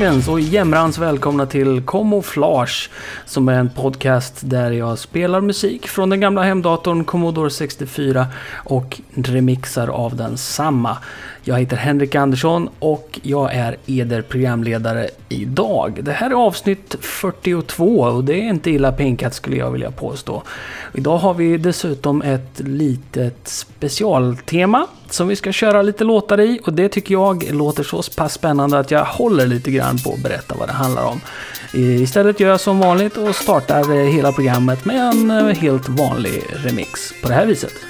Goddagens och jämrans välkomna till Camouflage som är en podcast där jag spelar musik från den gamla hemdatorn Commodore 64 och remixar av den samma. Jag heter Henrik Andersson och jag är eder programledare idag. Det här är avsnitt 42 och det är inte illa pinkat skulle jag vilja påstå. Idag har vi dessutom ett litet specialtema som vi ska köra lite låtar i och det tycker jag låter så pass spännande att jag håller lite grann på att berätta vad det handlar om. Istället gör jag som vanligt och startar hela programmet med en eh, helt vanlig remix på det här viset.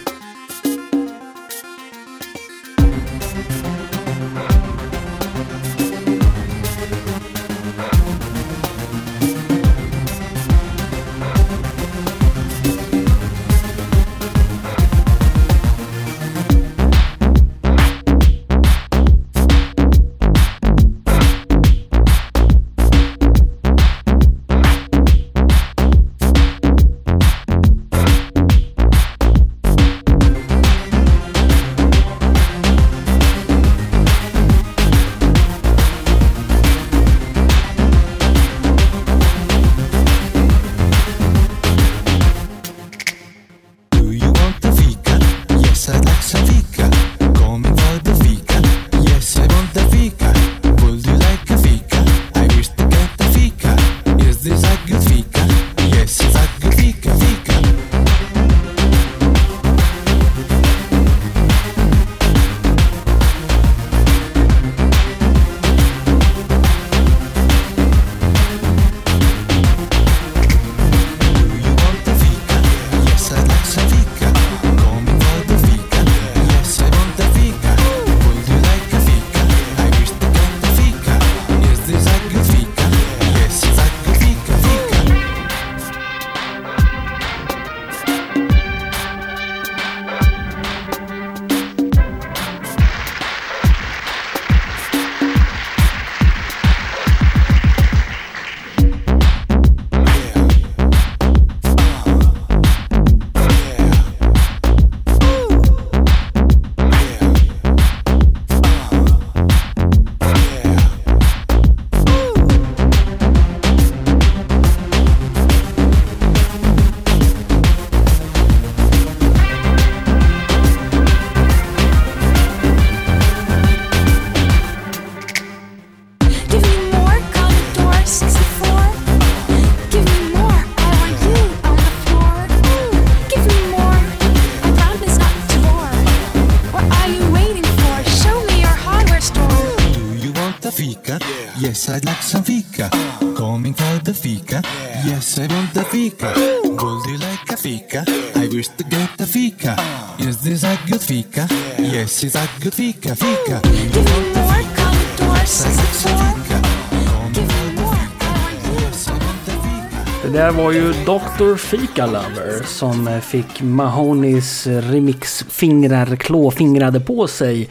I'd like some fika. Coming for the fika. Yes, I want the fika. Would you like a fika? I wish to get the fika. Is this a good fika? Yes, it's a good fika. Fika. Don't want the fika. I like some fika. Det där var ju Dr. Fika Lover som fick Mahonis remixfingrar klåfingrade på sig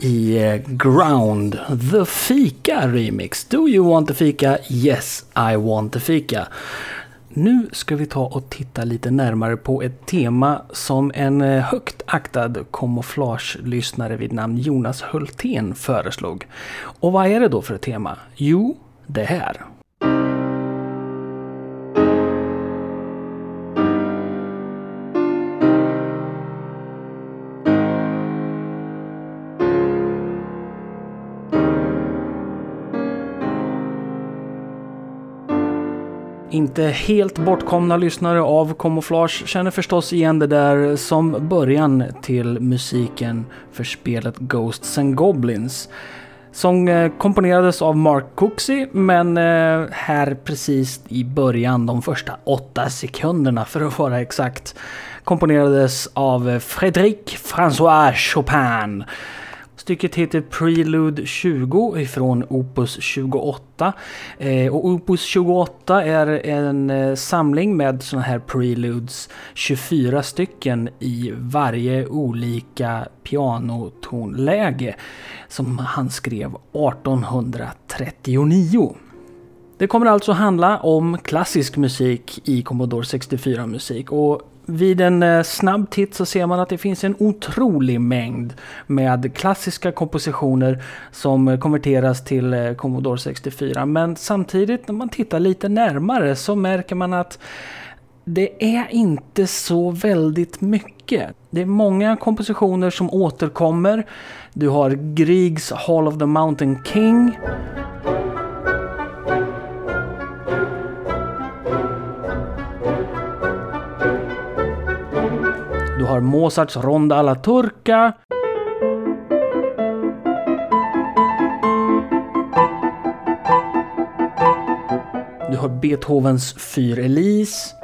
i eh, Ground. The Fika Remix. Do you want the fika? Yes, I want the fika. Nu ska vi ta och titta lite närmare på ett tema som en eh, högt aktad kamouflage-lyssnare vid namn Jonas Hultén föreslog. Och vad är det då för ett tema? Jo, det här. Inte helt bortkomna lyssnare av Camouflage känner förstås igen det där som början till musiken för spelet Ghosts and Goblins. Som eh, komponerades av Mark Cooksey men eh, här precis i början, de första åtta sekunderna för att vara exakt, komponerades av eh, Frédéric François Chopin. Stycket heter Prelude 20 ifrån Opus 28. Eh, och Opus 28 är en eh, samling med sådana här Preludes, 24 stycken i varje olika pianotonläge som han skrev 1839. Det kommer alltså handla om klassisk musik i Commodore 64 musik och vid en eh, snabb titt så ser man att det finns en otrolig mängd med klassiska kompositioner som konverteras till eh, Commodore 64. Men samtidigt när man tittar lite närmare så märker man att det är inte så väldigt mycket. Det är många kompositioner som återkommer. Du har Griegs Hall of the Mountain King. Har Mozarts Ronda alla Turca. Du har Beethovens Fyr Elise.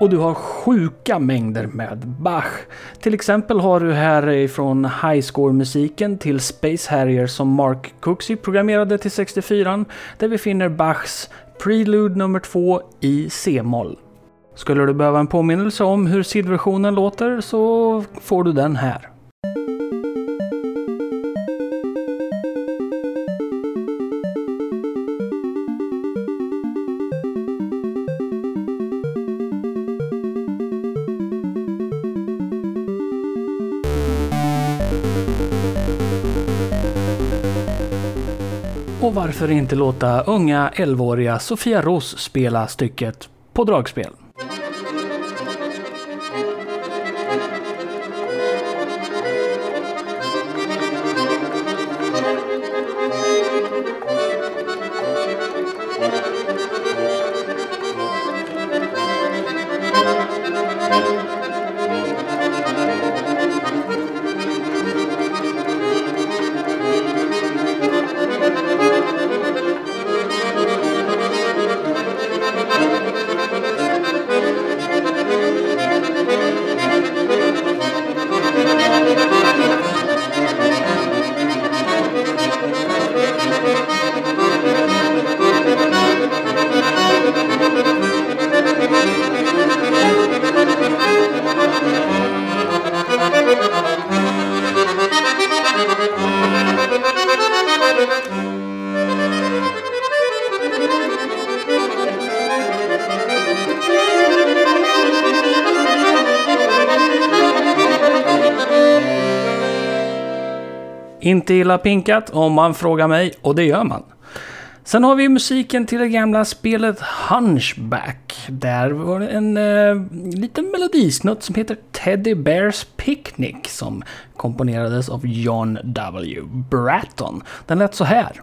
Och du har sjuka mängder med Bach. Till exempel har du här ifrån highscore-musiken till Space Harrier som Mark Cooksey programmerade till 64 där vi finner Bachs Prelude nummer 2 i C-moll. Skulle du behöva en påminnelse om hur sidversionen låter så får du den här. Och varför inte låta unga 11-åriga Sofia Ros spela stycket på dragspel? Inte illa pinkat om man frågar mig, och det gör man. Sen har vi musiken till det gamla spelet Hunchback. Där var det en eh, liten melodisnutt som heter Teddy Bears Picnic som komponerades av John W. Bratton. Den lät så här.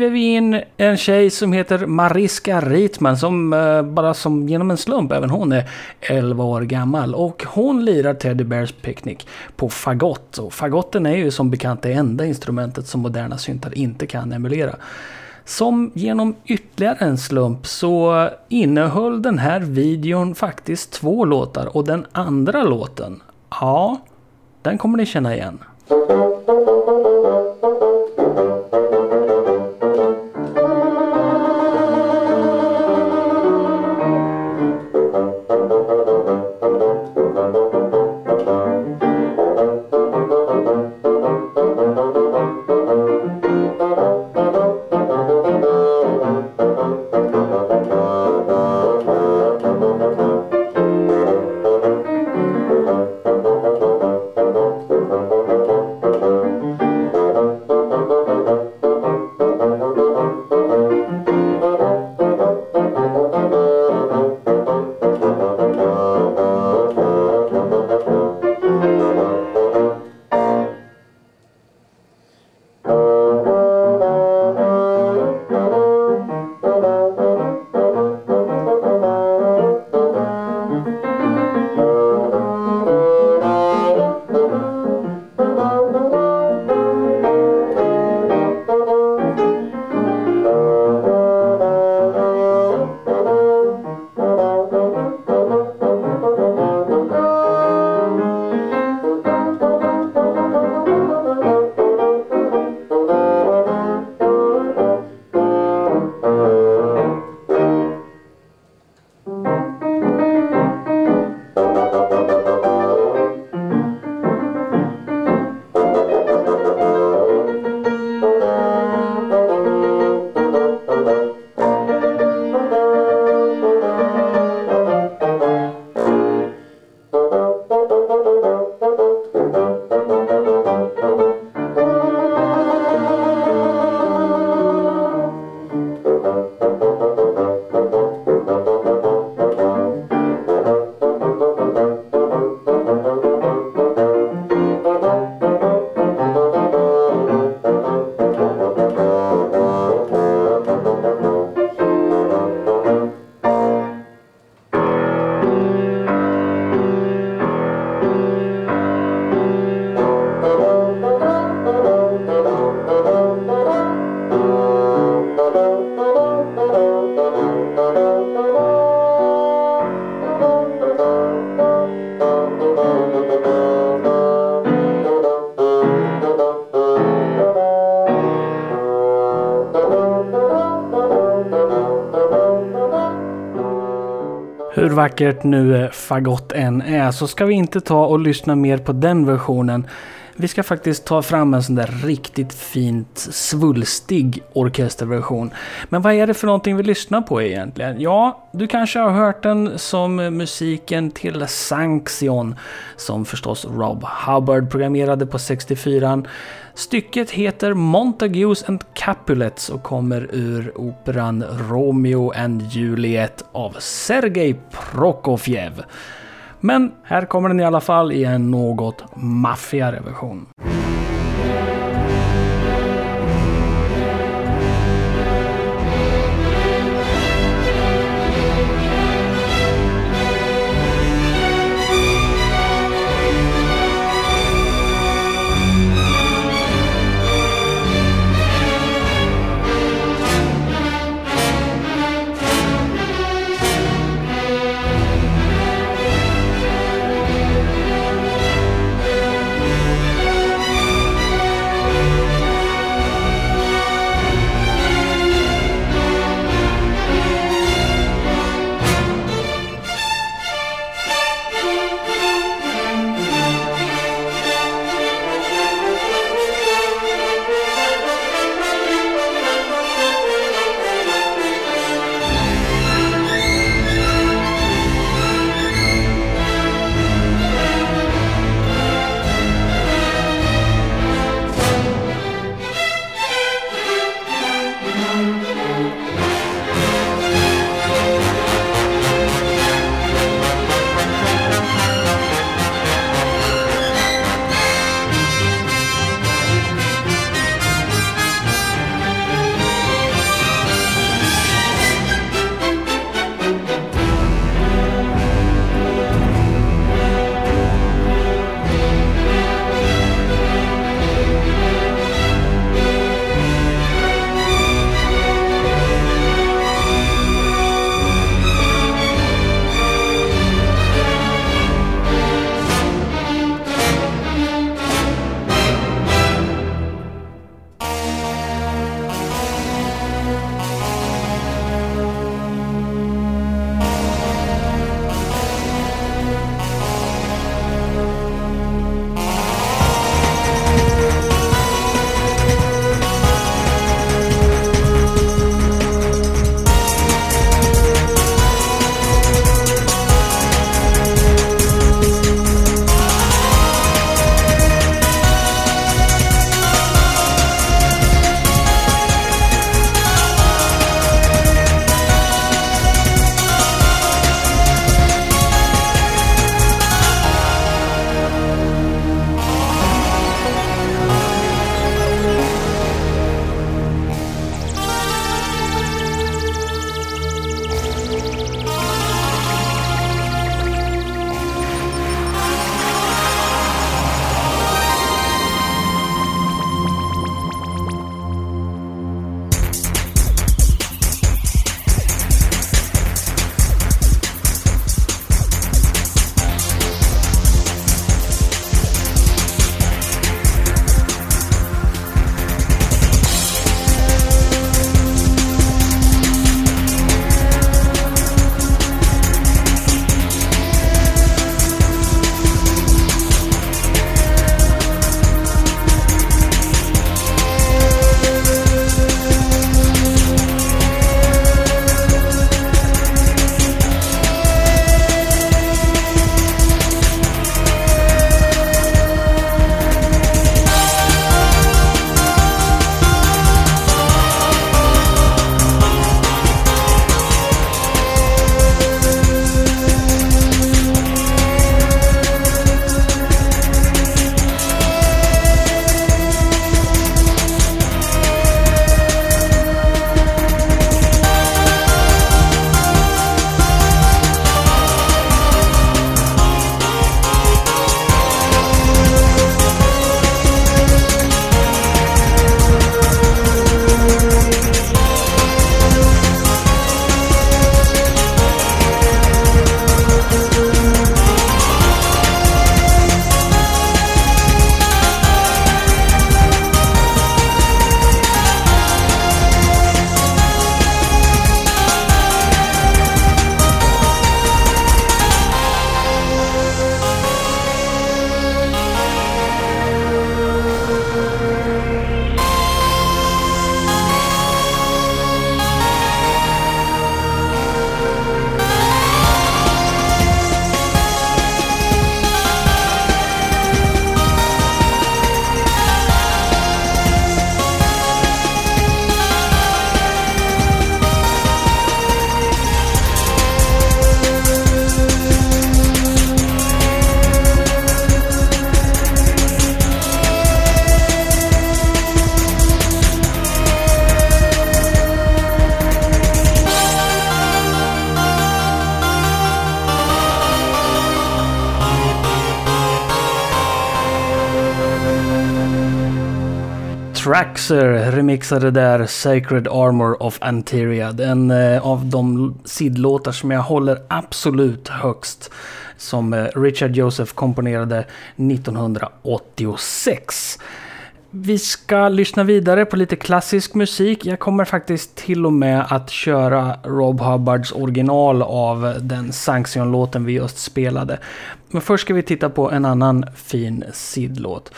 Kliver vi in en tjej som heter Mariska Ritman som eh, bara som genom en slump, även hon är 11 år gammal. Och hon lirar Teddy Bears Picnic på fagott. Och fagotten är ju som bekant det enda instrumentet som moderna syntar inte kan emulera. Som genom ytterligare en slump så innehöll den här videon faktiskt två låtar och den andra låten, ja, den kommer ni känna igen. Hur vackert nu fagott än är så ska vi inte ta och lyssna mer på den versionen. Vi ska faktiskt ta fram en sån där riktigt fint svulstig orkesterversion. Men vad är det för någonting vi lyssnar på egentligen? Ja, du kanske har hört den som musiken till Sanction som förstås Rob Hubbard programmerade på 64. Stycket heter Montagues and Capulets och kommer ur operan Romeo and Juliet av Sergej Prokofjev. Men här kommer den i alla fall i en något maffigare version. Traxer remixade där Sacred Armor of Anteria. En eh, av de sidlåtar som jag håller absolut högst. Som eh, Richard Joseph komponerade 1986. Vi ska lyssna vidare på lite klassisk musik. Jag kommer faktiskt till och med att köra Rob Hubbards original av den Sanction-låten vi just spelade. Men först ska vi titta på en annan fin sidlåt.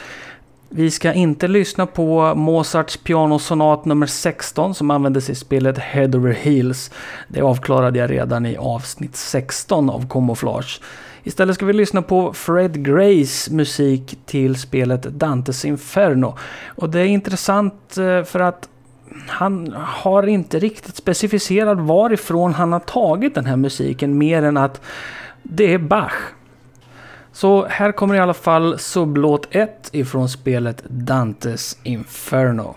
Vi ska inte lyssna på Mozarts pianosonat nummer 16 som användes i spelet Head Over Heels. Det avklarade jag redan i avsnitt 16 av Camouflage. Istället ska vi lyssna på Fred Grays musik till spelet Dantes Inferno. Och det är intressant eh, för att han har inte riktigt specificerat varifrån han har tagit den här musiken mer än att det är Bach. Så här kommer i alla fall sublåt 1 ifrån spelet Dantes Inferno.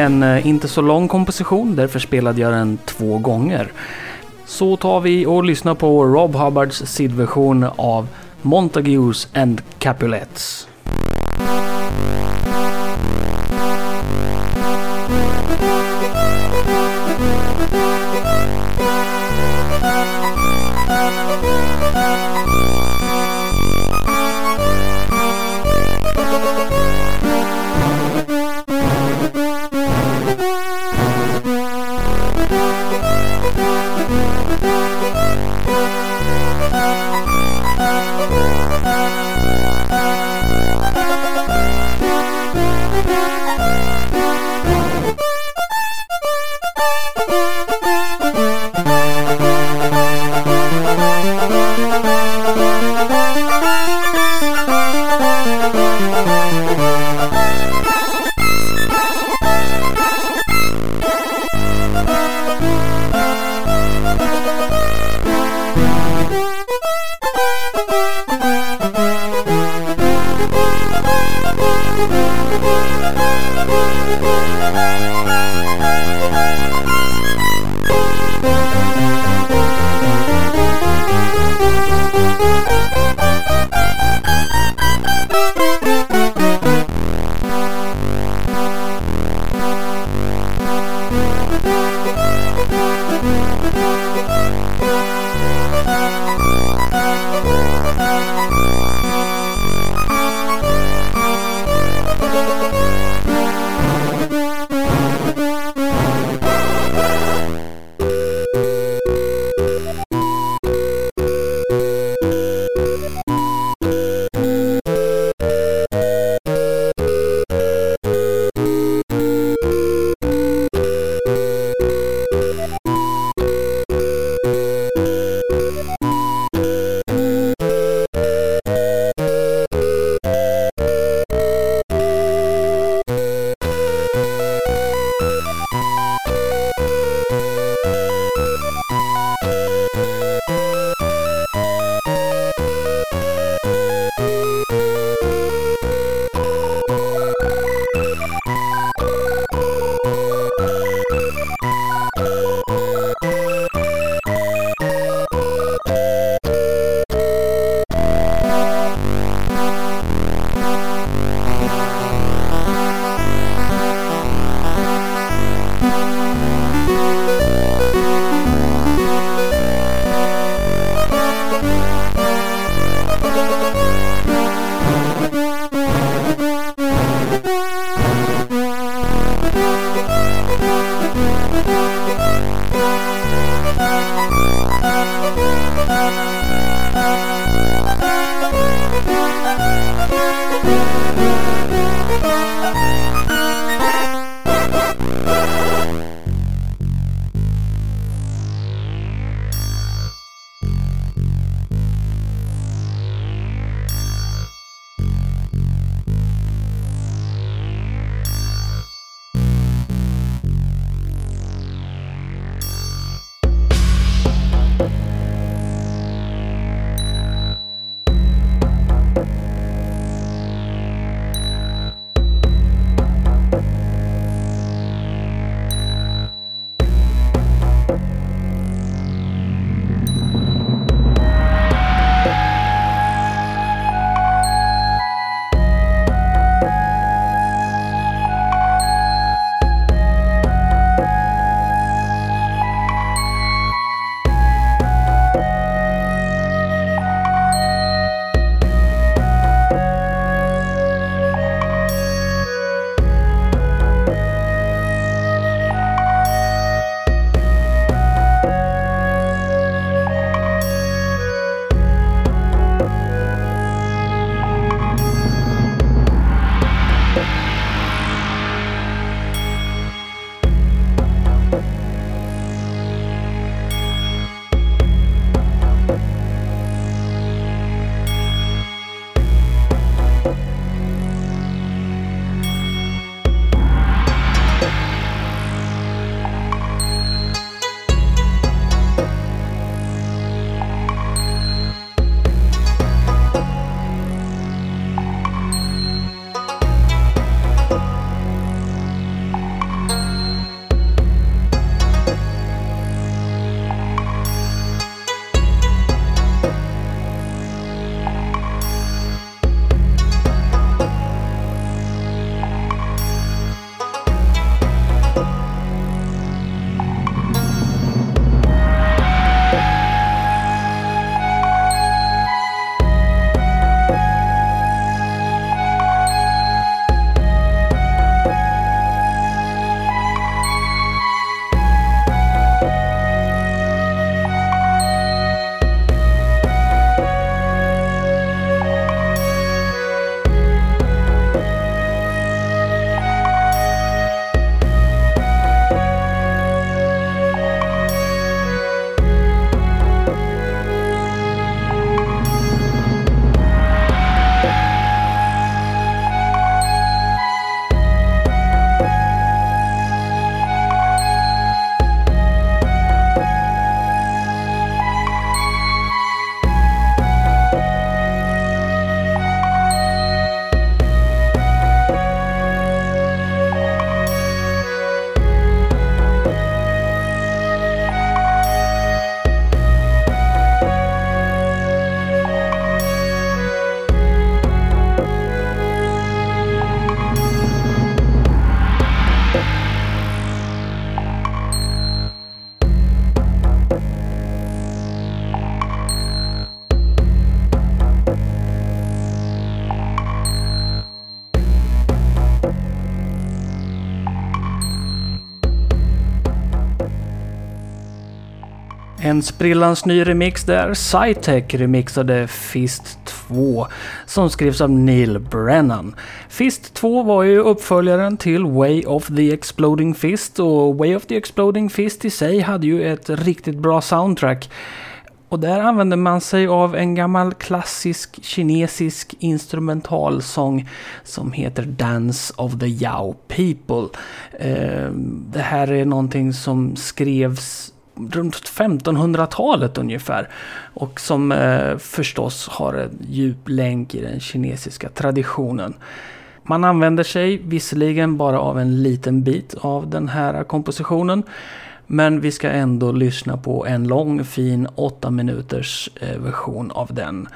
En eh, inte så lång komposition, därför spelade jag den två gånger. Så tar vi och lyssnar på Rob Hubbards sidversion av Montagues and Capulets. En sprillans ny remix där Cytec remixade Fist 2 som skrevs av Neil Brennan. Fist 2 var ju uppföljaren till Way of the Exploding Fist och Way of the Exploding Fist i sig hade ju ett riktigt bra soundtrack. Och där använde man sig av en gammal klassisk kinesisk instrumentalsång som heter Dance of the Yao People. Eh, det här är någonting som skrevs runt 1500-talet ungefär. Och som eh, förstås har en djup länk i den kinesiska traditionen. Man använder sig visserligen bara av en liten bit av den här kompositionen. Men vi ska ändå lyssna på en lång fin 8 minuters eh, version av den.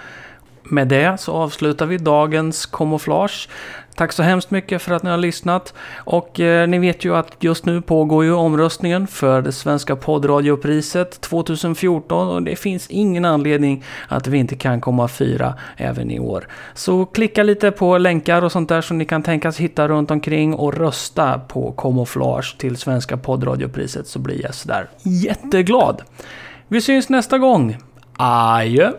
Med det så avslutar vi dagens kamouflage. Tack så hemskt mycket för att ni har lyssnat. Och eh, ni vet ju att just nu pågår ju omröstningen för det svenska poddradiopriset 2014 och det finns ingen anledning att vi inte kan komma fyra även i år. Så klicka lite på länkar och sånt där som ni kan tänkas hitta runt omkring och rösta på kamouflage till svenska poddradiopriset så blir jag sådär jätteglad. Vi syns nästa gång. Adjö!